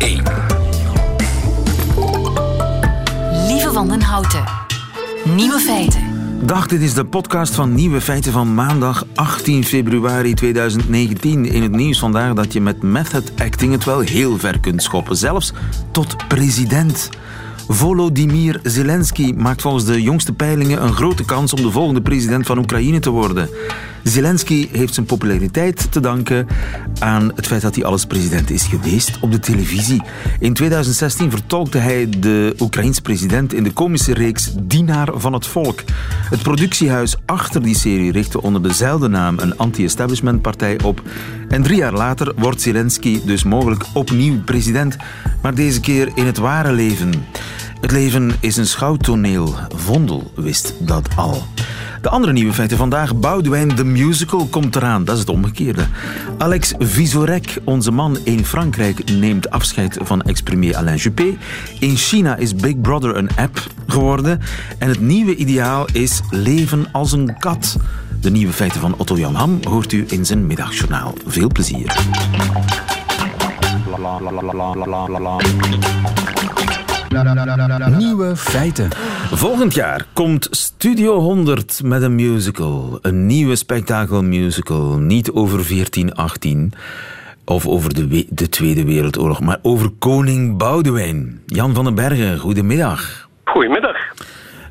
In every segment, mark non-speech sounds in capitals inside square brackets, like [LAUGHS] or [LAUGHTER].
1. Lieve Wandenhouten. Nieuwe feiten. Dag, dit is de podcast van Nieuwe Feiten van maandag 18 februari 2019. In het nieuws vandaag dat je met method acting het wel heel ver kunt schoppen, zelfs tot president. Volodymyr Zelensky maakt volgens de jongste peilingen een grote kans om de volgende president van Oekraïne te worden. Zelensky heeft zijn populariteit te danken aan het feit dat hij alles president is geweest op de televisie. In 2016 vertolkte hij de Oekraïense president in de komische reeks Dienaar van het Volk. Het productiehuis achter die serie richtte onder dezelfde naam een anti-establishment partij op. En drie jaar later wordt Zelensky dus mogelijk opnieuw president, maar deze keer in het ware leven. Het leven is een schouwtoneel. Vondel wist dat al. De andere nieuwe feiten vandaag. Boudewijn de Musical komt eraan. Dat is het omgekeerde. Alex Visorek, onze man in Frankrijk, neemt afscheid van ex-premier Alain Juppé. In China is Big Brother een app geworden. En het nieuwe ideaal is leven als een kat. De nieuwe feiten van Otto Jan Ham hoort u in zijn middagjournaal. Veel plezier. Nieuwe feiten. Volgend jaar komt Studio 100 met een musical. Een nieuwe spektakelmusical. Niet over 1418 of over de, we- de Tweede Wereldoorlog, maar over koning Boudewijn. Jan van den Bergen, goedemiddag. Goedemiddag.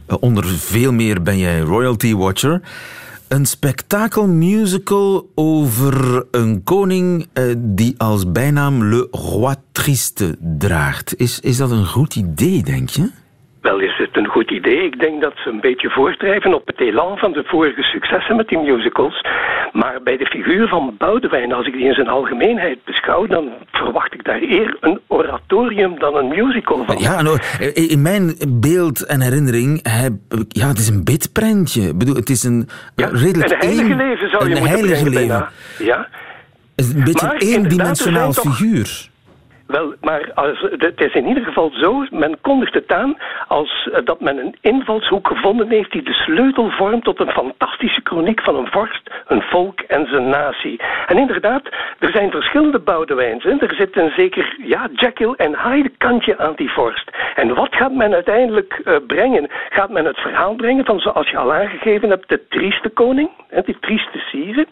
Eh, Onder veel meer ben jij royalty watcher. Een spektakelmusical over een koning eh, die als bijnaam Le Roi Triste draagt. Is, is dat een goed idee, denk je? Wel is het een goed idee. Ik denk dat ze een beetje voortdrijven op het elan van de vorige successen met die musicals. Maar bij de figuur van Boudewijn, als ik die in zijn algemeenheid beschouw, dan verwacht ik daar eer een oratorium dan een musical van. Ja, nou, in mijn beeld en herinnering, heb, ik- ja, het is een bitprentje. Ik bedoel, het is een Ja, redelijk een heilige leven zou je een moeten heilige leven. bijna. Ja. Het is een beetje een eendimensionaal figuur. Wel, maar als, het is in ieder geval zo, men kondigt het aan als eh, dat men een invalshoek gevonden heeft die de sleutel vormt tot een fantastische chroniek van een vorst, een volk en zijn natie. En inderdaad, er zijn verschillende Boudewijns. Er zit een zeker ja, Jekyll en Hyde kantje aan die vorst. En wat gaat men uiteindelijk eh, brengen? Gaat men het verhaal brengen van, zoals je al aangegeven hebt, de trieste koning, hè, die trieste sieren,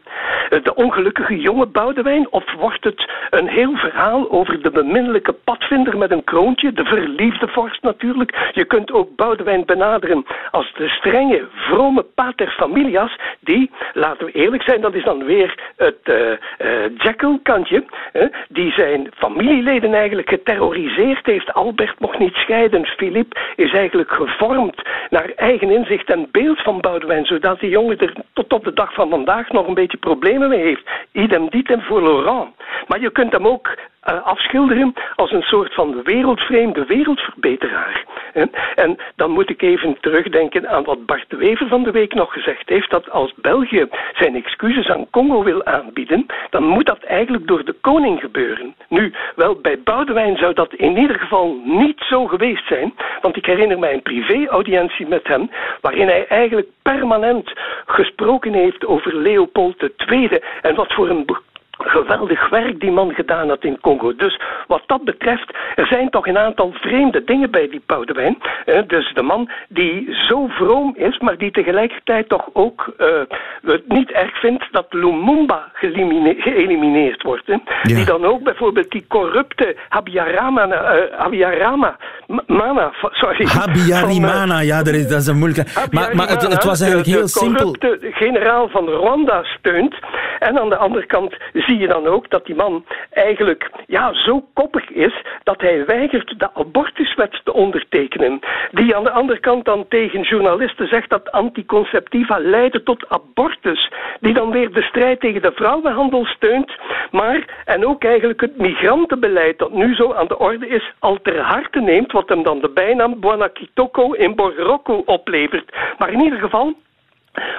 eh, de ongelukkige jonge Boudewijn, of wordt het een heel verhaal over de beminnelijke padvinder met een kroontje, de verliefde vorst natuurlijk. Je kunt ook Boudewijn benaderen als de strenge, vrome pater familias, die, laten we eerlijk zijn, dat is dan weer het eh eh, Jekyll-kantje, hè, die zijn familieleden eigenlijk geterroriseerd heeft. Albert mocht niet scheiden, Philippe is eigenlijk gevormd naar eigen inzicht en beeld van Boudewijn, zodat die jongen er tot op de dag van vandaag nog een beetje problemen mee heeft. Idem dietem voor Laurent. Maar je kunt hem ook eh, als een soort van wereldvreemde wereldverbeteraar. En dan moet ik even terugdenken aan wat Bart Wever van de week nog gezegd heeft, dat als België zijn excuses aan Congo wil aanbieden, dan moet dat eigenlijk door de koning gebeuren. Nu, wel, bij Boudewijn zou dat in ieder geval niet zo geweest zijn, want ik herinner mij een privé-audiëntie met hem, waarin hij eigenlijk permanent gesproken heeft over Leopold II en wat voor een geweldig werk die man gedaan had in Congo. Dus wat dat betreft, er zijn toch een aantal vreemde dingen bij die Boudewijn. Eh, Dus de man die zo vroom is, maar die tegelijkertijd toch ook eh, het niet erg vindt dat Lumumba geëlimine- geëlimineerd wordt. Hè. Die dan ook bijvoorbeeld die corrupte Habyaramana, eh Habyaramana, M- Mana, sorry. van, eh, ja, dat is, dat is een moeilijke... Maar, maar het, het was eigenlijk de, heel de simpel. corrupte generaal van Rwanda steunt. En aan de andere kant zie je dan ook dat die man eigenlijk ja, zo koppig is dat hij weigert de abortuswet te ondertekenen. Die aan de andere kant dan tegen journalisten zegt dat anticonceptiva leiden tot abortus. Die dan weer de strijd tegen de vrouwenhandel steunt. Maar, en ook eigenlijk het migrantenbeleid dat nu zo aan de orde is, al ter harte neemt. Wat hem dan de bijnaam Buona Kitoko in Borrocco oplevert. Maar in ieder geval,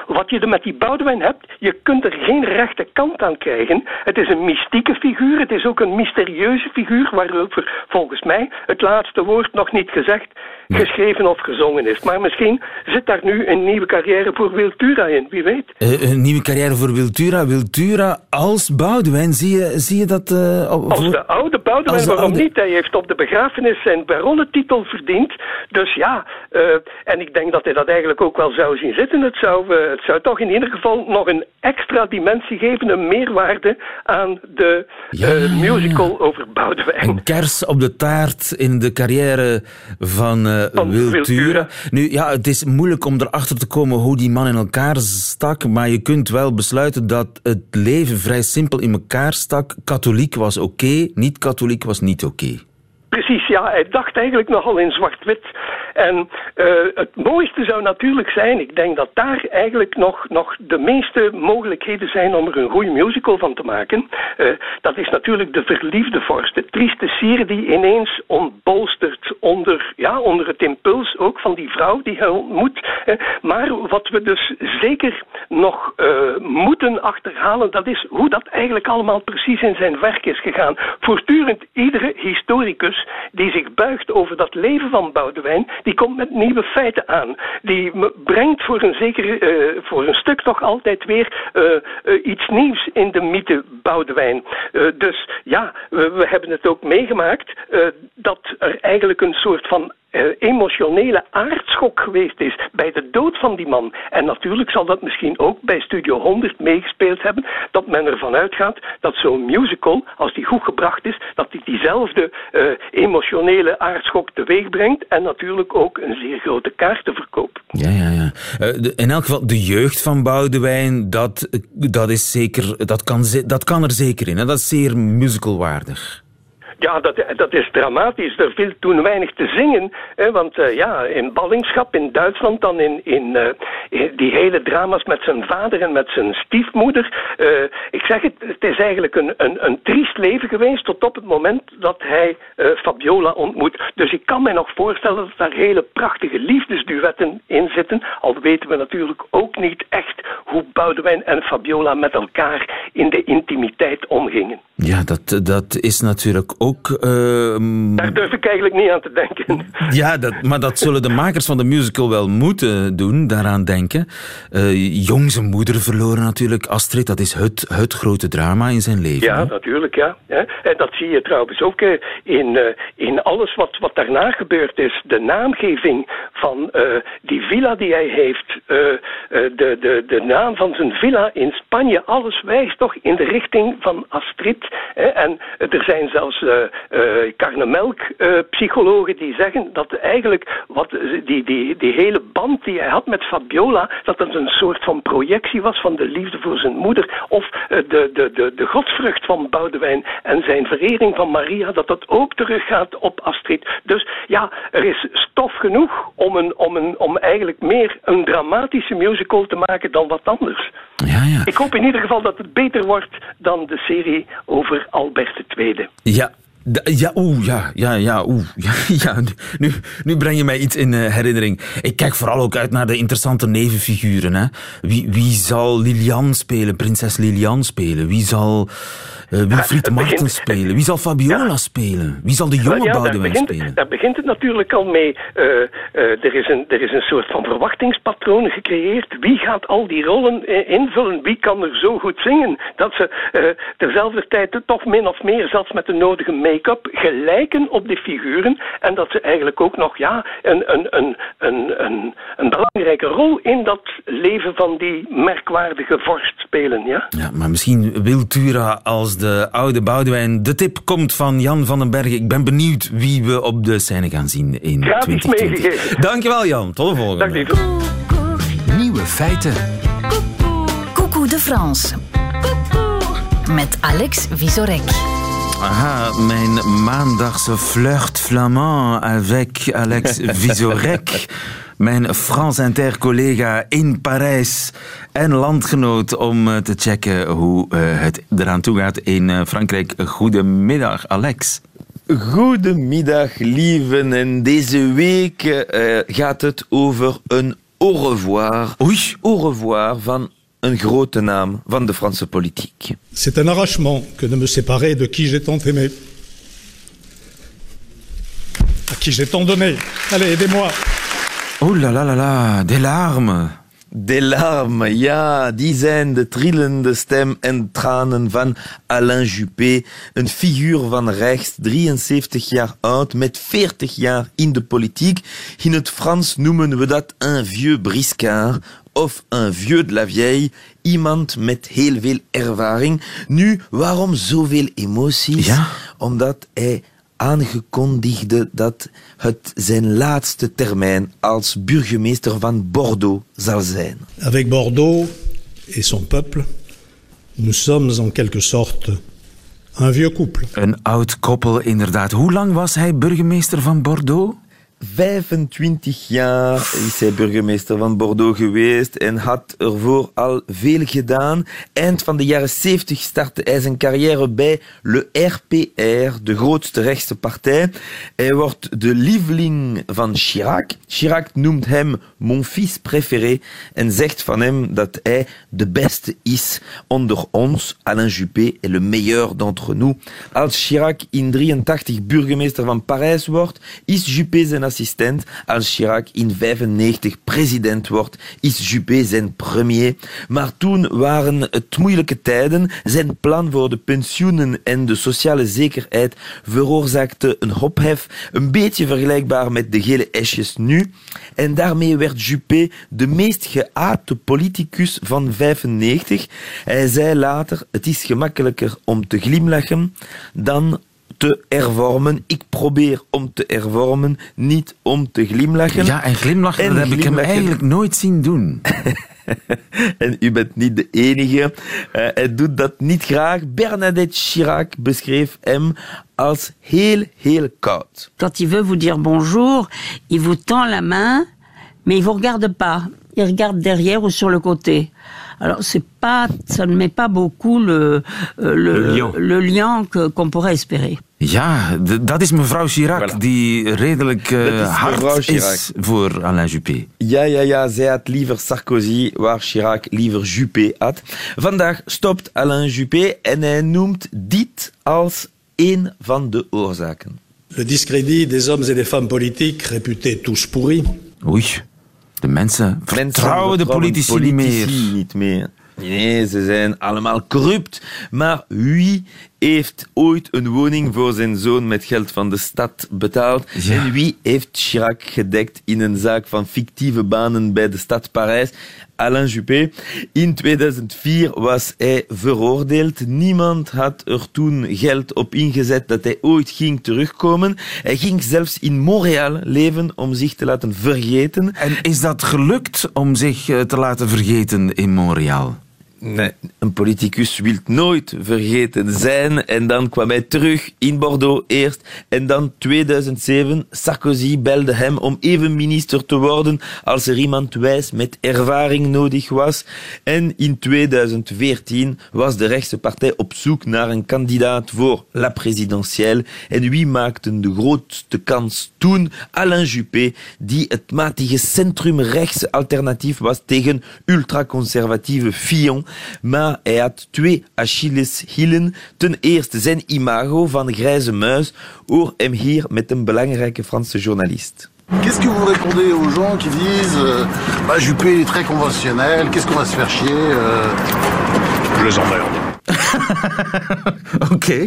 wat je er met die Boudewijn hebt, je kunt er geen rechte kant aan krijgen. Het is een mystieke figuur, het is ook een mysterieuze figuur, waarover volgens mij het laatste woord nog niet gezegd, geschreven of gezongen is. Maar misschien zit daar nu een nieuwe carrière voor Wiltura in, wie weet. Uh, een nieuwe carrière voor Wiltura. Wiltura als Boudewijn, zie je, zie je dat... Uh, als de oude Boudewijn, waarom niet? Hij heeft op de begrafenis zijn baronnetitel verdiend. Dus ja, uh, en ik denk dat hij dat eigenlijk ook wel zou zien zitten. Het zou het zou toch in ieder geval nog een extra dimensie geven, een meerwaarde aan de musical over Boudewijn. Een kers op de taart in de carrière van, van Wiltura. Nu, ja, het is moeilijk om erachter te komen hoe die man in elkaar stak, maar je kunt wel besluiten dat het leven vrij simpel in elkaar stak. Katholiek was oké, niet-katholiek was niet oké. Precies, ja. Hij dacht eigenlijk nogal in zwart-wit. En uh, het mooiste zou natuurlijk zijn, ik denk dat daar eigenlijk nog, nog de meeste mogelijkheden zijn om er een goede musical van te maken. Uh, dat is natuurlijk de verliefde vorst, de trieste sier die ineens ontbolstert onder, ja, onder het impuls ook van die vrouw die hij ontmoet. Uh, maar wat we dus zeker nog moeten achterhalen, dat is hoe dat eigenlijk allemaal precies in zijn werk is gegaan. Voortdurend iedere historicus die zich buigt over dat leven van Boudewijn, die komt met nieuwe feiten aan. Die brengt voor een, zekere, uh, voor een stuk toch altijd weer uh, uh, iets nieuws in de mythe Boudewijn. dus ja, we, we, hebben het ook meegemaakt dat er eigenlijk een soort van emotionele aardschok geweest is bij de dood van die man. En natuurlijk zal dat misschien ook bij Studio 100 meegespeeld hebben, dat men ervan uitgaat dat zo'n musical, als die goed gebracht is, dat die diezelfde uh, emotionele aardschok teweeg brengt en natuurlijk ook een zeer grote kaartenverkoop. Ja, ja, ja. Uh, de, in elk geval, de jeugd van Boudewijn, dat, dat, is zeker, dat, kan, dat kan er zeker in. Dat is zeer musicalwaardig. Ja, dat, dat is dramatisch. Er viel toen weinig te zingen. Hè, want uh, ja, in ballingschap in Duitsland, dan in, in, uh, in, die hele drama's met zijn vader en met zijn stiefmoeder. Uh, ik zeg het, het is eigenlijk een, een, een triest leven geweest tot op het moment dat hij Fabiola ontmoet. Dus ik kan me nog voorstellen dat daar hele prachtige liefdesduetten in zitten. Al weten we natuurlijk ook niet echt hoe Boudewijn en Fabiola met elkaar in de intimiteit omgingen. Ja, dat, dat is natuurlijk ook. Uh, Daar durf ik eigenlijk niet aan te denken. Ja, dat, maar dat zullen de makers van de musical wel moeten doen, daaraan denken. Uh, jong zijn moeder verloren natuurlijk, Astrid. Dat is het, het grote drama in zijn leven. Ja, natuurlijk, ja. En dat zie je trouwens ook eh, in, uh, in alles wat, wat daarna gebeurd is. De naamgeving van die villa die hij heeft, de, de, de naam van zijn villa in Spanje, alles wijst toch in de richting van Astrid. En er zijn zelfs uh, karnemelk-psychologen die zeggen dat eigenlijk wat, die, die, die hele band die hij had met Fabiola, dat dat een soort van projectie was van de liefde voor zijn moeder, of de, de, de, de godsvrucht van Boudewijn en zijn verering van Maria, dat dat ook teruggaat op Astrid. Dus ja, er is stof genoeg om, een, om, een, om eigenlijk meer een dramatische musical te maken dan wat anders. Ja, ja. Ik hoop in ieder geval dat het beter wordt dan de serie over Albert II. Ja, ja, oeh, ja, ja, ja, oeh. [LAUGHS] Ja, ja, nu, nu breng je mij iets in uh, herinnering. Ik kijk vooral ook uit naar de interessante nevenfiguren. Hè. Wie, wie zal Lilian spelen, prinses Lilian spelen? Wie zal uh, Wilfried ja, Martens spelen? Wie zal Fabiola ja. spelen? Wie zal de jonge ja, Boudewijn spelen? Daar begint het natuurlijk al mee. Uh, er, is een, er is een soort van verwachtingspatroon gecreëerd. Wie gaat al die rollen invullen? Wie kan er zo goed zingen? Dat ze terzelfde tijd toch min of meer, zelfs met de nodige make-up, gelijken op de figuren. En dat ze eigenlijk ook nog ja, een, een, een, een, een, een belangrijke rol in dat leven van die merkwaardige vorst spelen. Ja, ja maar misschien wil Tura als de oude Boudewijn. De tip komt van Jan van den Bergen. Ik ben benieuwd wie we op de scène gaan zien in Gratis 2020. Dankjewel Jan, tot de volgende. Dag Nieuwe feiten. Coucou de France. Met Alex Visorek. Aha, mijn maandagse flirt flamand avec Alex [LAUGHS] Visorek. mijn France Inter-collega in Parijs en landgenoot om eh, te checken hoe uh, het eraan toe gaat in uh, Frankrijk. Goedemiddag, Alex. Goedemiddag, lieven. En deze week uh, gaat het over een au revoir. Oei. Au revoir van een grote naam van de Franse politiek. C'est un arrachement que de me séparer de qui j'ai tant aimé. À qui j'ai tant donné. Allez, aidez-moi. Oh la la la la, des larmes. De larmes, ja, de trillende stem en tranen van Alain Juppé. Een figuur van rechts, 73 jaar oud, met 40 jaar in de politiek. In het Frans noemen we dat un vieux briscard of un vieux de la vieille. Iemand met heel veel ervaring. Nu, waarom zoveel emoties? Ja. Omdat hij aangekondigde dat het zijn laatste termijn als burgemeester van Bordeaux zal zijn. Avec Bordeaux et son peuple, nous sommes en quelque sorte un vieux couple. Een oud koppel, inderdaad. Hoe lang was hij burgemeester van Bordeaux? 25 jaar is hij burgemeester van Bordeaux geweest en had ervoor al veel gedaan. Eind van de jaren 70 startte hij zijn carrière bij Le RPR, de grootste rechtse partij. Hij wordt de lieveling van Chirac. Chirac noemt hem mon fils préféré en zegt van hem dat hij de beste is onder ons. Alain Juppé est le meilleur d'entre nous. Als Chirac in 83 burgemeester van Parijs wordt, is Juppé zijn assistent. Als Chirac in 95 president wordt, is Juppé zijn premier. Maar toen waren het moeilijke tijden. Zijn plan voor de pensioenen en de sociale zekerheid veroorzaakte een ophef, een beetje vergelijkbaar met de gele esjes nu. En daarmee werd Juppé de meest geate politicus van 95. Hij zei later, het is gemakkelijker om te glimlachen dan te hervormen. Ik probeer om te hervormen, niet om te glimlachen. Ja, en glimlachen, En dat heb ik hem eigenlijk nooit zien doen. [LAUGHS] en u bent niet de enige. Eh, hij doet dat niet graag. Bernadette Chirac beschreef hem als heel, heel koud. Quand il veut vous dire bonjour, il vous tend la main, mais il vous regarde pas. Il regarde derrière ou sur le côté. Alors c'est pas, ça ne met pas beaucoup le euh, le, Le lien. le lien que- qu'on pourrait espérer. Ja, d- dat is mevrouw Chirac, Voilà. die redelijk eh, mevrouw hard Chirac. is voor Alain Juppé. Ja, ja, ja, zij had liever Sarkozy, waar Chirac liever Juppé had. Vandaag stopt Alain Juppé en hij noemt dit als een van de oorzaken. Le discrédit des hommes et des femmes politiques réputés tous pourris. Oei, de mensen vertrouwen de politici, niet meer. niet meer. Nee, ze zijn allemaal corrupt. Maar wie heeft ooit een woning voor zijn zoon met geld van de stad betaald? Ja. En wie heeft Chirac gedekt in een zaak van fictieve banen bij de stad Parijs? Alain Juppé. In 2004 was hij veroordeeld. Niemand had er toen geld op ingezet dat hij ooit ging terugkomen. Hij ging zelfs in Montreal leven om zich te laten vergeten. En is dat gelukt om zich eh, te laten vergeten in Montreal? Nee, een politicus wil nooit vergeten zijn. En dan kwam hij terug in Bordeaux eerst. En dan 2007, Sarkozy belde hem om even minister te worden als er iemand wijs met ervaring nodig was. En in 2014 was de rechtse partij op zoek naar een kandidaat voor la présidentielle. En wie maakte de grootste kans toen? Alain Juppé, die het matige centrumrechtse alternatief was tegen ultraconservatieve Fillon. Maar hij had twee Achilleshielen. Ten eerste zijn imago van grijze muis. Hoor hem hier met een belangrijke Franse journalist. Qu'est-ce que vous répondez aux gens qui disent euh, bah, Juppé est très conventionnel, qu'est-ce qu'on va se faire chier euh Je les emmerde. [LAUGHS] Oké,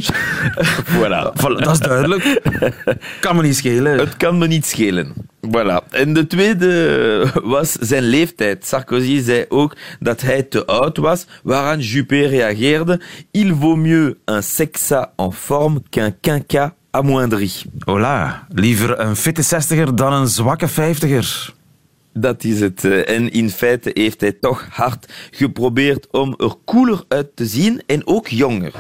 Voilà. Voilà, dat is duidelijk. [LAUGHS] Kan me niet schelen. Het kan me niet schelen. Voilà. En de tweede was zijn leeftijd. Sarkozy zei ook dat hij te oud was, waaraan Juppé reageerde. Il vaut mieux un sexa en forme qu'un quinca amoindri. Hola, liever een fitte zestiger dan een zwakke vijftiger. Dat is het. eh, En in feite heeft hij toch hard geprobeerd om er cooler uit te zien en ook jonger.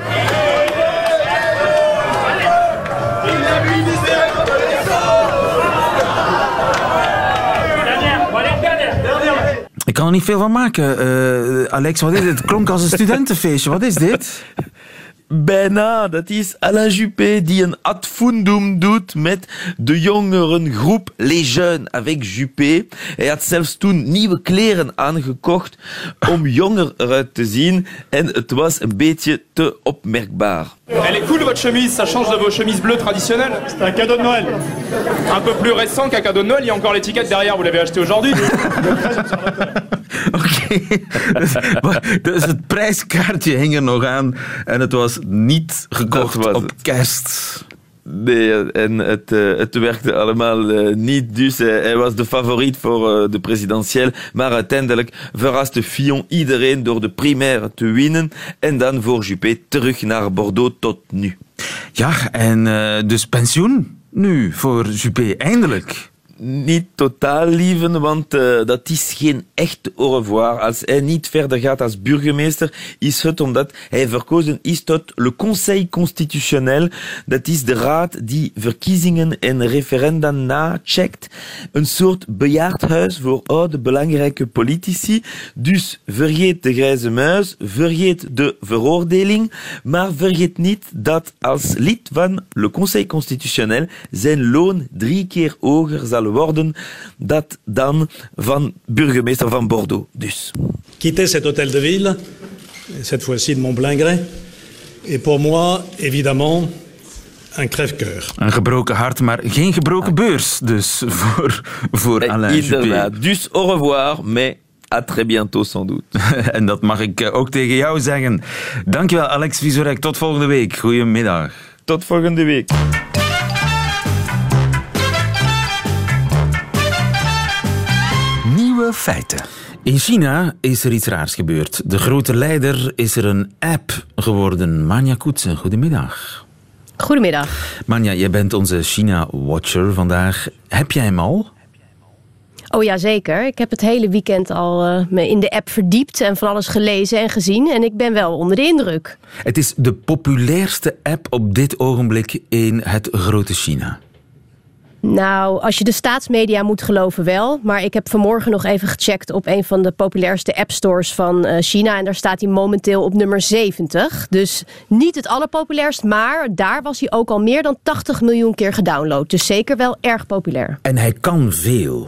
Ik kan er niet veel van maken. Eh, Alex, wat is dit? Het klonk als een studentenfeestje. Wat is dit? [LAUGHS] Bijna, dat is Alain Juppé die een ad doet met de jongerengroep Les Jeunes avec Juppé. Hij had zelfs toen nieuwe kleren aangekocht om jonger eruit te zien en het was een beetje te opmerkbaar. Elle est cool votre chemise, ça change de vos chemises bleues traditionnelles. C'est un cadeau de Noël. Un peu plus récent qu'un cadeau de Noël, il y a encore l'étiquette derrière, vous l'avez acheté aujourd'hui. [LAUGHS] Oké. Dus, [LAUGHS] dus het prijskaartje hing er nog aan en het was niet gekocht was op kerst. Nee, en het, eh, het werkte allemaal eh, niet. Dus eh, hij was de favoriet voor de presidentieel. Maar uiteindelijk verraste Fillon iedereen door de primaire te winnen. En dan voor Juppé terug naar Bordeaux tot nu. Ja, en dus pensioen nu voor Juppé, eindelijk. Niet totaal lieven, want eh, dat is geen echt au revoir. Als hij niet verder gaat als burgemeester, is het omdat hij verkozen is tot le Conseil constitutionnel. Dat is de raad die verkiezingen en referenda nacheckt. Een soort bejaardhuis voor oude belangrijke politici. Dus vergeet de grijze muis, vergeet de veroordeling, maar vergeet niet dat als lid van le Conseil constitutionnel zijn loon drie keer hoger zal worden dat dan van burgemeester van Bordeaux. Dus. Quitter cet hôtel de ville, et cette fois-ci de mon plein gré, est pour moi, évidemment, un crève-cœur. Een gebroken hart, maar geen gebroken beurs. Dus voor, voor Alain Juppé. Inderdaad. Dus au revoir, mais à très bientôt sans doute. [LAUGHS] En dat mag ik eh, ook tegen jou zeggen. Dankjewel, Alex Visorek. Tot volgende week. Goedemiddag. Tot volgende week. Nieuwe feiten. In China is er iets raars gebeurd. De grote leider is er een app geworden. Manja Koetsen, goedemiddag. Goedemiddag. Manja, jij bent onze China-watcher vandaag. Heb jij hem al? Oh ja, zeker. Ik heb het hele weekend al eh, me in de app verdiept en van alles gelezen en gezien. En ik ben wel onder de indruk. Het is de populairste app op dit ogenblik in het grote China. Nou, als je de staatsmedia moet geloven wel. Maar ik heb vanmorgen nog even gecheckt op een van de populairste appstores van eh, China. En daar staat hij momenteel op nummer 70. Dus niet het allerpopulairst, maar daar was hij ook al meer dan 80 miljoen keer gedownload. Dus zeker wel erg populair. En hij kan veel.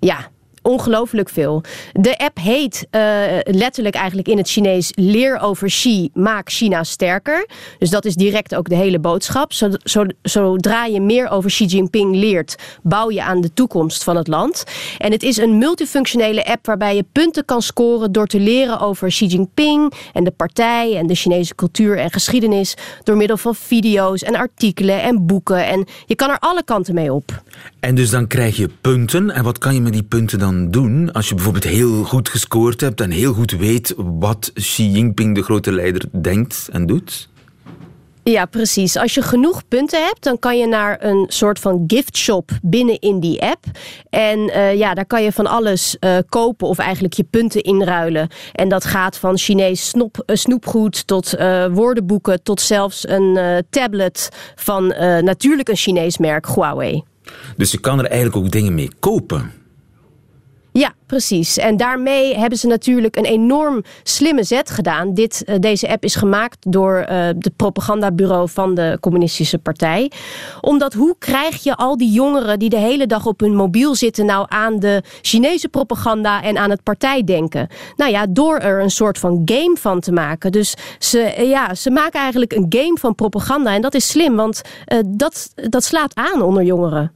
Ja, ongelooflijk veel. De app heet eh, letterlijk eigenlijk in het Chinees leer over Xi, maak China sterker. Dus dat is direct ook de hele boodschap. Zo, zo- zodra je meer over Xi Jinping leert, bouw je aan de toekomst van het land. En het is een multifunctionele app waarbij je punten kan scoren door te leren over Xi Jinping en de partij en de Chinese cultuur en geschiedenis door middel van video's en artikelen en boeken. En je kan er alle kanten mee op. En dus dan krijg je punten. En wat kan je met die punten dan doen? Als je bijvoorbeeld heel goed gescoord hebt en heel goed weet wat Xi Jinping, de grote leider, denkt en doet. Ja, precies. Als je genoeg punten hebt, dan kan je naar een soort van giftshop binnen in die app. En eh, ja, daar kan je van alles eh, kopen of eigenlijk je punten inruilen. En dat gaat van Chinees snop, eh, snoepgoed tot woordenboeken tot zelfs een tablet van natuurlijk een Chinees merk, Huawei. Dus je kan er eigenlijk ook dingen mee kopen. Ja, precies. En daarmee hebben ze natuurlijk een enorm slimme zet gedaan. Dit, eh, deze app is gemaakt door eh het propagandabureau van de Communistische Partij. Omdat hoe krijg je al die jongeren die de hele dag op hun mobiel zitten... nou aan de Chinese propaganda en aan het partijdenken? Nou ja, door er een soort van game van te maken. Dus ze, eh, ja, ze maken eigenlijk een game van propaganda. En dat is slim, want dat, dat slaat aan onder jongeren.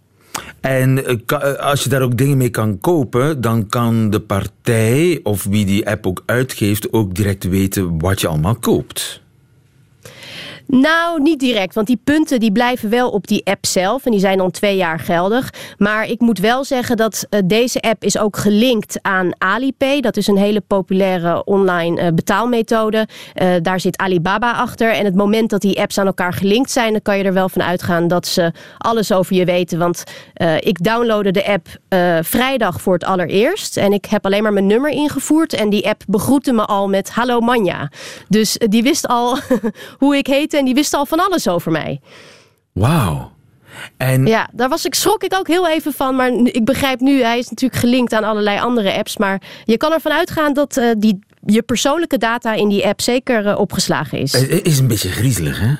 En eh, eh, als je daar ook dingen mee kan kopen, dan kan de partij of wie die app ook uitgeeft ook direct weten wat je allemaal koopt. Nou, niet direct, want die punten die blijven wel op die app zelf en die zijn dan twee jaar geldig. Maar ik moet wel zeggen dat eh, deze app is ook gelinkt aan Alipay. Dat is een hele populaire online eh, betaalmethode. Eh, daar zit Alibaba achter en het moment dat die apps aan elkaar gelinkt zijn, dan kan je er wel van uitgaan dat ze alles over je weten. Want ik downloadde de app vrijdag voor het allereerst en ik heb alleen maar mijn nummer ingevoerd en die app begroette me al met hallo Manja. Dus die wist al [LAUGHS] hoe ik heette en die wist al van alles over mij. Wauw. En Ja, daar was ik, schrok ik ook heel even van. Maar ik begrijp nu, hij is natuurlijk gelinkt aan allerlei andere apps. Maar je kan ervan uitgaan dat eh, die, je persoonlijke data in die app zeker opgeslagen is. Het is een beetje griezelig, hè?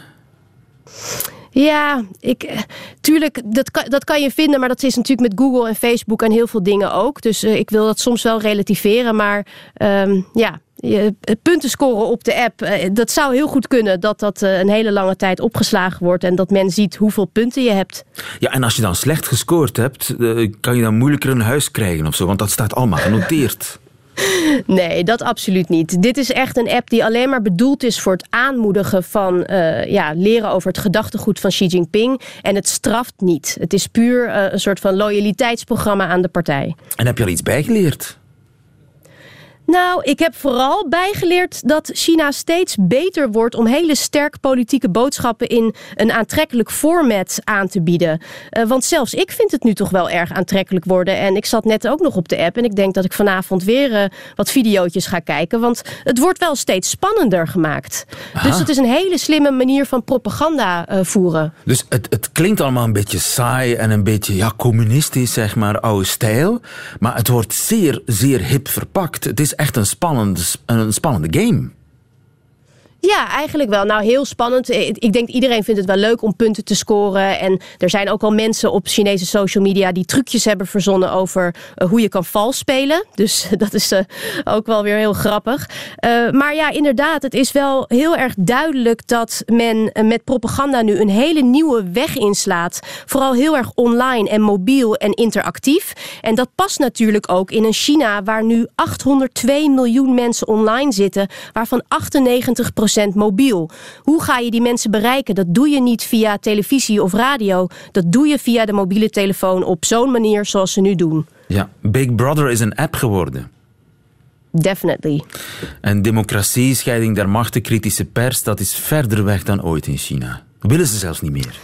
Ja, ik, eh, tuurlijk, dat kan, dat kan je vinden, maar dat is natuurlijk met Google en Facebook en heel veel dingen ook. Dus uh, ik wil dat soms wel relativeren, maar um, ja, je, punten scoren op de app, uh, dat zou heel goed kunnen dat dat een hele lange tijd opgeslagen wordt en dat men ziet hoeveel punten je hebt. Ja, en als je dan slecht gescoord hebt, kan je dan moeilijker een huis krijgen of zo, want dat staat allemaal genoteerd. [LAUGHS] Nee, dat absoluut niet. Dit is echt een app die alleen maar bedoeld is voor het aanmoedigen van uh, ja, leren over het gedachtegoed van Xi Jinping. En het straft niet. Het is puur uh, een soort van loyaliteitsprogramma aan de partij. En heb je al iets bijgeleerd? Nou, ik heb vooral bijgeleerd dat China steeds beter wordt om hele sterk politieke boodschappen in een aantrekkelijk format aan te bieden. Uh, want zelfs ik vind het nu toch wel erg aantrekkelijk worden. En ik zat net ook nog op de app en ik denk dat ik vanavond weer uh, wat videootjes ga kijken. Want het wordt wel steeds spannender gemaakt. Aha. Dus het is een hele slimme manier van propaganda uh, voeren. Dus het, het klinkt allemaal een beetje saai en een beetje ja, communistisch, zeg maar, oude stijl. Maar het wordt zeer, zeer hip verpakt. Het is echt een spannende, een spannende game. Ja, eigenlijk wel. Nou, heel spannend. Ik denk iedereen vindt het wel leuk om punten te scoren. En er zijn ook al mensen op Chinese social media die trucjes hebben verzonnen over uh, hoe je kan vals spelen. Dus [LAUGHS] dat is uh, ook wel weer heel grappig. Maar ja, inderdaad, het is wel heel erg duidelijk dat men met propaganda nu een hele nieuwe weg inslaat. Vooral heel erg online en mobiel en interactief. En dat past natuurlijk ook in een China waar nu 802 miljoen mensen online zitten, waarvan 98 mobiel. Hoe ga je die mensen bereiken? Dat doe je niet via televisie of radio. Dat doe je via de mobiele telefoon op zo'n manier zoals ze nu doen. Ja, Big Brother is een app geworden. Definitely. En democratie, scheiding der machten, kritische pers, dat is verder weg dan ooit in China. willen ze zelfs niet meer.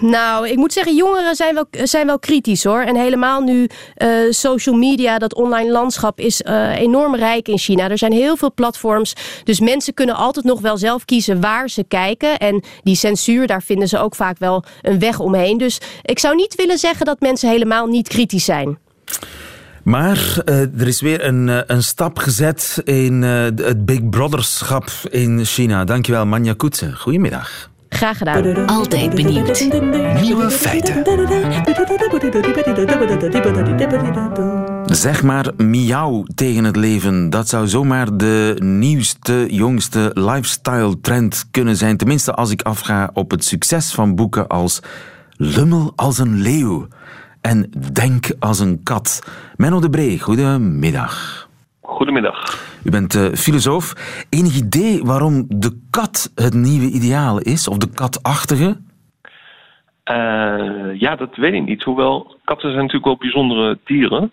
Nou, ik moet zeggen, jongeren zijn wel, zijn wel kritisch hoor. En helemaal nu uh, social media, dat online landschap is uh, enorm rijk in China. Er zijn heel veel platforms. Dus mensen kunnen altijd nog wel zelf kiezen waar ze kijken. En die censuur, daar vinden ze ook vaak wel een weg omheen. Dus ik zou niet willen zeggen dat mensen helemaal niet kritisch zijn. Maar er is weer een, een stap gezet in het Big Brotherschap in China. Dankjewel, Manja Koetsen. Goedemiddag. Graag gedaan. Altijd benieuwd. Nieuwe feiten. Zeg maar miauw tegen het leven. Dat zou zomaar de nieuwste, jongste lifestyle trend kunnen zijn. Tenminste als ik afga op het succes van boeken als Lummel als een leeuw en Denk als een kat. Menno de Bree, goedemiddag. Goedemiddag. U bent uh, filosoof. Enig idee waarom de kat het nieuwe ideaal is? Of de katachtige? Uh, ja, dat weet ik niet. Hoewel, katten zijn natuurlijk wel bijzondere dieren.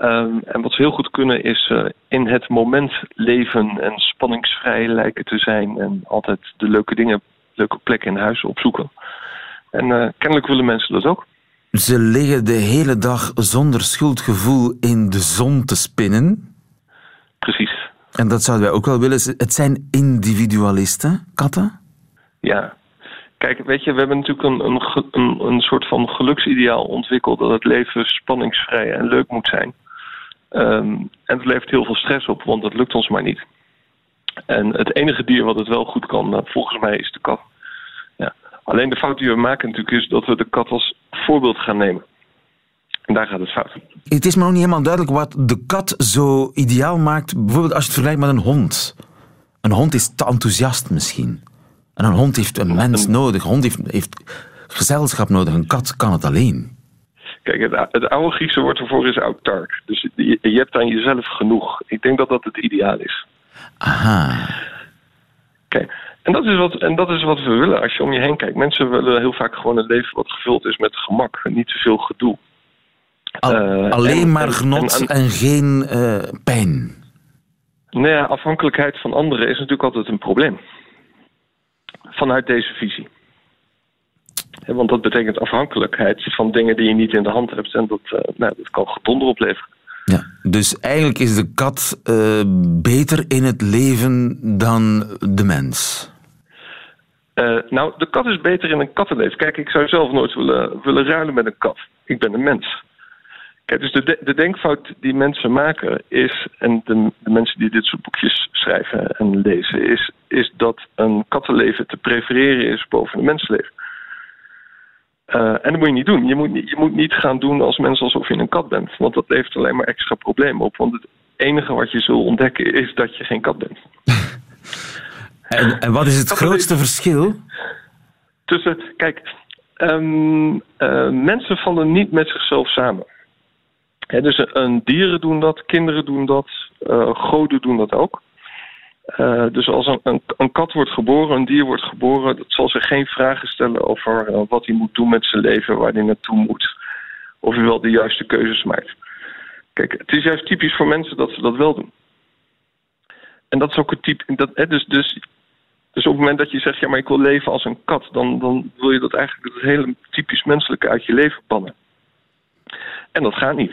Um, en wat ze heel goed kunnen is uh, in het moment leven en spanningsvrij lijken te zijn. En altijd de leuke dingen, leuke plekken in huis opzoeken. En kennelijk willen mensen dat ook. Ze liggen de hele dag zonder schuldgevoel in de zon te spinnen. Precies. En dat zouden wij ook wel willen. Het zijn individualisten, katten? Ja. Kijk, weet je, we hebben natuurlijk een, een, een, soort van geluksideaal ontwikkeld... dat het leven spanningsvrij en leuk moet zijn. Um, en het levert heel veel stress op, want dat lukt ons maar niet. En het enige dier wat het wel goed kan, nou, volgens mij, is de kat. Ja. Alleen de fout die we maken natuurlijk is dat we de kat als voorbeeld gaan nemen. En daar gaat het fout. Het is me nog niet helemaal duidelijk wat de kat zo ideaal maakt. Bijvoorbeeld als je het vergelijkt met een hond. Een hond is te enthousiast misschien. En een hond heeft een mens nodig. Een hond heeft, heeft gezelschap nodig. Een kat kan het alleen. Kijk, het, het oude Griekse woord ervoor is autark. Dus je, je hebt aan jezelf genoeg. Ik denk dat dat het ideaal is. Aha. Kijk, en dat, is wat, en dat is wat we willen als je om je heen kijkt. Mensen willen heel vaak gewoon een leven wat gevuld is met gemak. En niet te veel gedoe. Uh, alleen maar genot en, geen uh, pijn. Nou ja, afhankelijkheid van anderen is natuurlijk altijd een probleem. Vanuit deze visie. Want dat betekent afhankelijkheid van dingen die je niet in de hand hebt. En dat, uh, nou, dat kan gedonder opleveren. Ja, dus eigenlijk is de kat beter in het leven dan de mens. nou, de kat is beter in een kattenleven. Kijk, ik zou zelf nooit willen, willen ruilen met een kat. Ik ben een mens. Kijk, dus de, de denkfout die mensen maken is, en de, de, mensen die dit soort boekjes schrijven en lezen, is, is dat een kattenleven te prefereren is boven een mensenleven. Uh, en dat moet je niet doen. Je moet, je moet niet gaan doen als mensen alsof je een kat bent. Want dat levert alleen maar extra problemen op. Want het enige wat je zult ontdekken is dat je geen kat bent. [LAUGHS] en, en wat is het grootste verschil? Tussen, kijk, um, uh, mensen vallen niet met zichzelf samen. Dus een, dieren doen dat, kinderen doen dat, uh, goden doen dat ook. Uh, dus als een, een, kat wordt geboren, een dier wordt geboren, dat zal zich geen vragen stellen over uh, wat hij moet doen met zijn leven, waar hij naartoe moet, of hij wel de juiste keuzes maakt. Kijk, het is juist typisch voor mensen dat ze dat wel doen. En dat is ook het type. Dat, dus, dus, dus op het moment dat je zegt, ja, maar ik wil leven als een kat, dan, dan wil je dat eigenlijk het hele typisch menselijke uit je leven bannen. En dat gaat niet.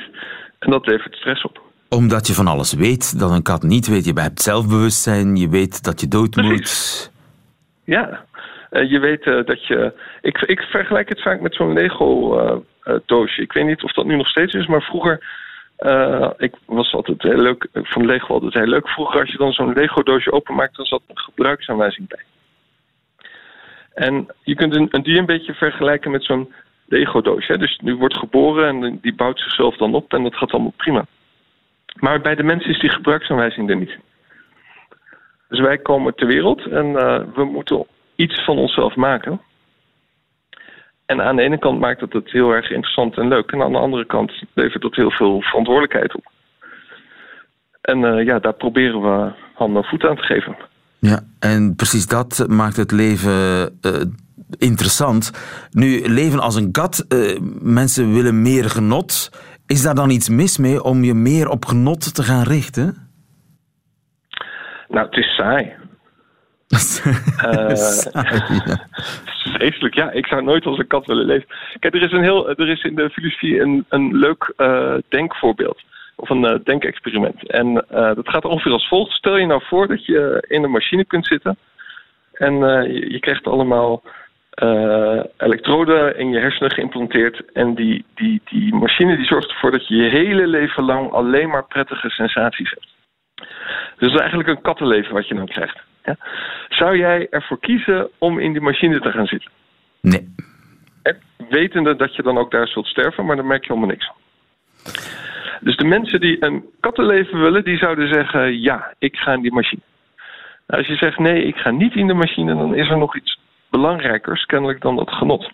En dat levert stress op omdat je van alles weet dat een kat niet weet. Je hebt zelfbewustzijn, je weet dat je dood moet. Ja, uh, je weet uh, dat je. Ik, ik vergelijk het vaak met zo'n Lego-doosje. ik weet niet of dat nu nog steeds is, maar vroeger. ik was altijd heel leuk. Ik vond Lego altijd heel leuk. Vroeger, als je dan zo'n Lego-doosje openmaakt, dan zat een gebruiksaanwijzing bij. En je kunt een, een dier een beetje vergelijken met zo'n Lego-doosje. Dus nu wordt geboren en die bouwt zichzelf dan op en dat gaat allemaal prima. Maar bij de mensen is die gebruiksaanwijzing er niet. Dus wij komen ter wereld en uh, we moeten iets van onszelf maken. En aan de ene kant maakt het het heel erg interessant en leuk. En aan de andere kant levert dat heel veel verantwoordelijkheid op. En uh, ja, daar proberen we handen en voeten aan te geven. Ja, en precies dat maakt het leven uh, interessant. Nu, leven als een kat, mensen willen meer genot. Is daar dan iets mis mee om je meer op genot te gaan richten? Nou, het is saai. uh, saai ja. Vreselijk, ja. Ik zou nooit als een kat willen leven. Kijk, er is, een heel, er is in de filosofie een, een leuk uh, denkvoorbeeld. Of een uh, denkexperiment. En dat gaat ongeveer als volgt. Stel je nou voor dat je in een machine kunt zitten. En je, je krijgt allemaal uh, elektroden in je hersenen geïmplanteerd. En die, die, die machine die zorgt ervoor dat je je hele leven lang alleen maar prettige sensaties hebt. Dus dat is eigenlijk een kattenleven wat je dan krijgt. Ja? Zou jij ervoor kiezen om in die machine te gaan zitten? Nee. En wetende dat je dan ook daar zult sterven, maar dan merk je helemaal niks. Dus de mensen die een kattenleven willen, die zouden zeggen: ja, ik ga in die machine. Nou, als je zegt nee, ik ga niet in de machine, dan is er nog iets belangrijkers kennelijk dan dat genot.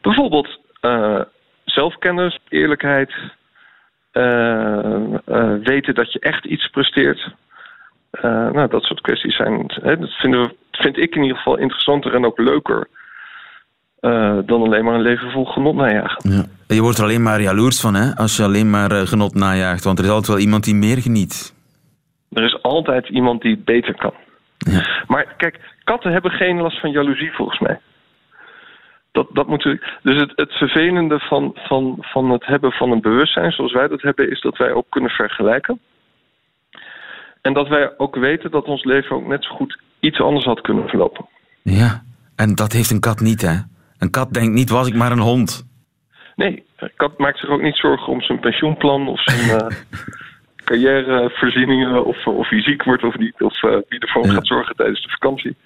Bijvoorbeeld uh, zelfkennis, eerlijkheid, uh, uh, weten dat je echt iets presteert. nou, dat soort kwesties zijn, hè, dat vinden we, vind ik in ieder geval interessanter en ook leuker. dan alleen maar een leven vol genot najagen. Ja. Je wordt er alleen maar jaloers van hè, als je alleen maar genot najaagt. Want er is altijd wel iemand die meer geniet. Er is altijd iemand die het beter kan. Ja. Maar kijk, katten hebben geen last van jaloezie volgens mij. Dat, dat moet, dus het, het vervelende van, van, van het hebben van een bewustzijn zoals wij dat hebben, is dat wij ook kunnen vergelijken. En dat wij ook weten dat ons leven ook net zo goed iets anders had kunnen verlopen. Ja, en dat heeft een kat niet, hè? Een kat denkt niet, was ik maar een hond. Nee, een kat maakt zich ook niet zorgen om zijn pensioenplan of zijn, uh, [LAUGHS] carrièrevoorzieningen of, of hij ziek wordt of niet. Of uh, wie ervoor ja. gaat zorgen tijdens de vakantie.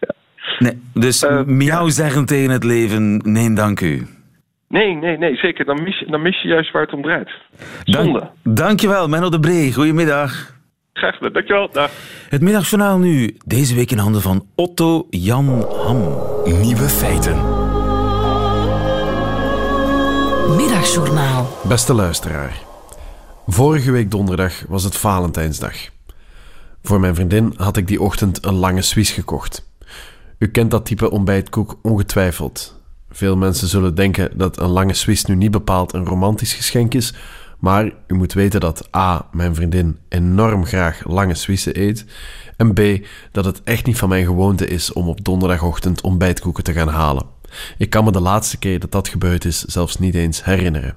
Ja. Nee, dus uh, miauw ja. zeggen tegen het leven, nee dank u. Nee, nee, nee, zeker. Dan mis, je, dan mis je juist waar het om draait. Zonde. Dank, dankjewel, Menno de Bree. Goedemiddag. Graag gedaan, dankjewel. Dag. Het middagjournaal nu, deze week in handen van Otto Jan Ham. Nieuwe feiten. Middagjournaal. Beste luisteraar. Vorige week donderdag was het Valentijnsdag. Voor mijn vriendin had ik die ochtend een lange Swiss gekocht. U kent dat type ontbijtkoek ongetwijfeld. Veel mensen zullen denken dat een lange Swiss nu niet bepaald een romantisch geschenk is, maar u moet weten dat A. mijn vriendin enorm graag lange Swissen eet en B. dat het echt niet van mijn gewoonte is om op donderdagochtend ontbijtkoeken te gaan halen. Ik kan me de laatste keer dat dat gebeurd is zelfs niet eens herinneren.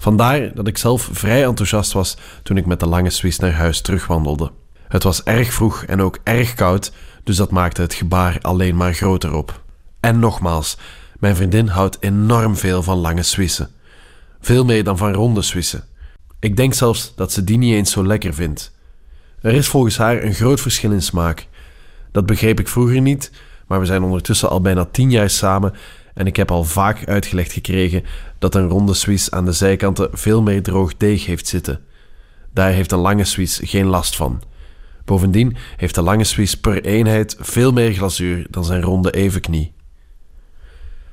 Vandaar dat ik zelf vrij enthousiast was toen ik met de lange Swiss naar huis terugwandelde. Het was erg vroeg en ook erg koud, dus dat maakte het gebaar alleen maar groter op. En nogmaals, mijn vriendin houdt enorm veel van lange Swissen. Veel meer dan van ronde Swissen. Ik denk zelfs dat ze die niet eens zo lekker vindt. Er is volgens haar een groot verschil in smaak. Dat begreep ik vroeger niet, maar we zijn ondertussen al bijna tien jaar samen en ik heb al vaak uitgelegd gekregen dat een ronde Swiss aan de zijkanten veel meer droog deeg heeft zitten. Daar heeft een lange Swiss geen last van. Bovendien heeft de lange Swiss per eenheid veel meer glazuur dan zijn ronde evenknie.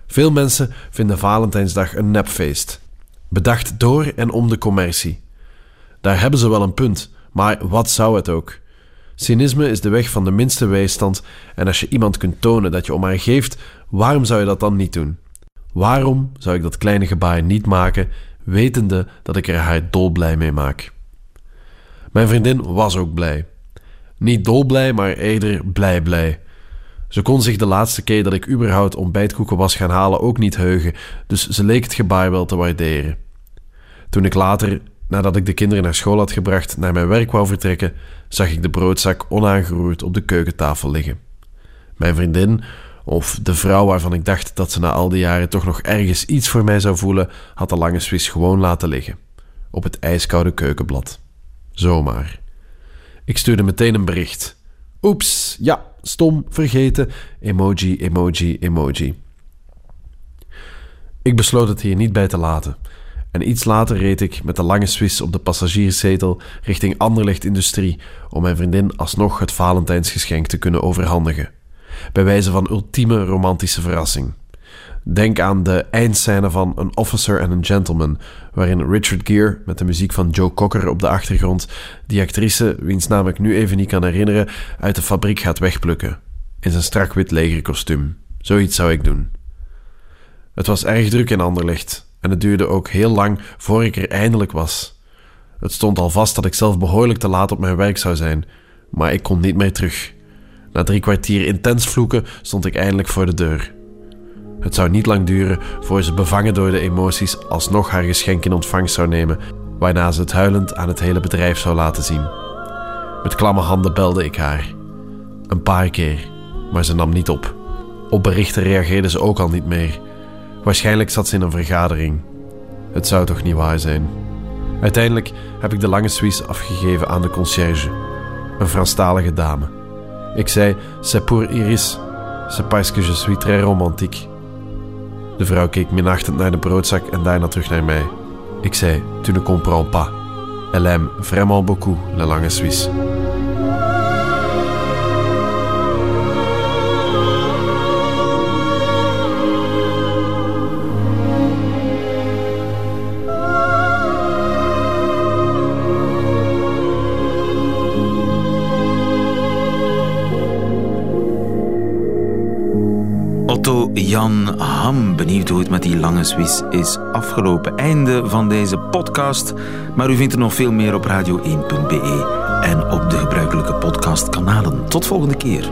Veel mensen vinden Valentijnsdag een nepfeest. Bedacht door en om de commercie. Daar hebben ze wel een punt, maar wat zou het ook? Cynisme is de weg van de minste weerstand en als je iemand kunt tonen dat je om haar geeft, waarom zou je dat dan niet doen? Waarom zou ik dat kleine gebaar niet maken, wetende dat ik er haar dolblij mee maak? Mijn vriendin was ook blij. Niet dolblij, maar eerder blij blij. Ze kon zich de laatste keer dat ik überhaupt ontbijtkoeken was gaan halen ook niet heugen, dus ze leek het gebaar wel te waarderen. Toen ik later, nadat ik de kinderen naar school had gebracht, naar mijn werk wou vertrekken, zag ik de broodzak onaangeroerd op de keukentafel liggen. Mijn vriendin, of de vrouw waarvan ik dacht dat ze na al die jaren toch nog ergens iets voor mij zou voelen, had de lange Swiss gewoon laten liggen. Op het ijskoude keukenblad. Zomaar. Ik stuurde meteen een bericht. Oeps, ja, stom, vergeten. Emoji, emoji, emoji. Ik besloot het hier niet bij te laten. En iets later reed ik met de lange Swiss op de passagierszetel richting Anderlecht Industrie om mijn vriendin alsnog het Valentijnsgeschenk te kunnen overhandigen. Bij wijze van ultieme romantische verrassing. Denk aan de eindscène van An Officer and a Gentleman, waarin Richard Gere met de muziek van Joe Cocker op de achtergrond die actrice, wiens naam ik nu even niet kan herinneren, uit de fabriek gaat wegplukken. In zijn strak wit legerkostuum. Zoiets zou ik doen. Het was erg druk in Anderlecht en het duurde ook heel lang voor ik er eindelijk was. Het stond al vast dat ik zelf behoorlijk te laat op mijn werk zou zijn, maar ik kon niet meer terug. Na drie kwartier intens vloeken stond ik eindelijk voor de deur. Het zou niet lang duren voor ze bevangen door de emoties alsnog haar geschenk in ontvangst zou nemen, waarna ze het huilend aan het hele bedrijf zou laten zien. Met klamme handen belde ik haar. Een paar keer, maar ze nam niet op. Op berichten reageerde ze ook al niet meer. Waarschijnlijk zat ze in een vergadering. Het zou toch niet waar zijn. Uiteindelijk heb ik de lange Suisse afgegeven aan de concierge, een Franstalige dame. Ik zei: C'est pour Iris, c'est parce que je suis très romantique. De vrouw keek minachtend naar de broodzak en daarna terug naar mij. Ik zei: Tu ne comprends pas. Elle aime vraiment beaucoup la langue suisse. Jan Ham, benieuwd hoe het met die lange Swiss is afgelopen. Einde van deze podcast, maar u vindt er nog veel meer op radio1.be en op de gebruikelijke podcastkanalen. Tot volgende keer.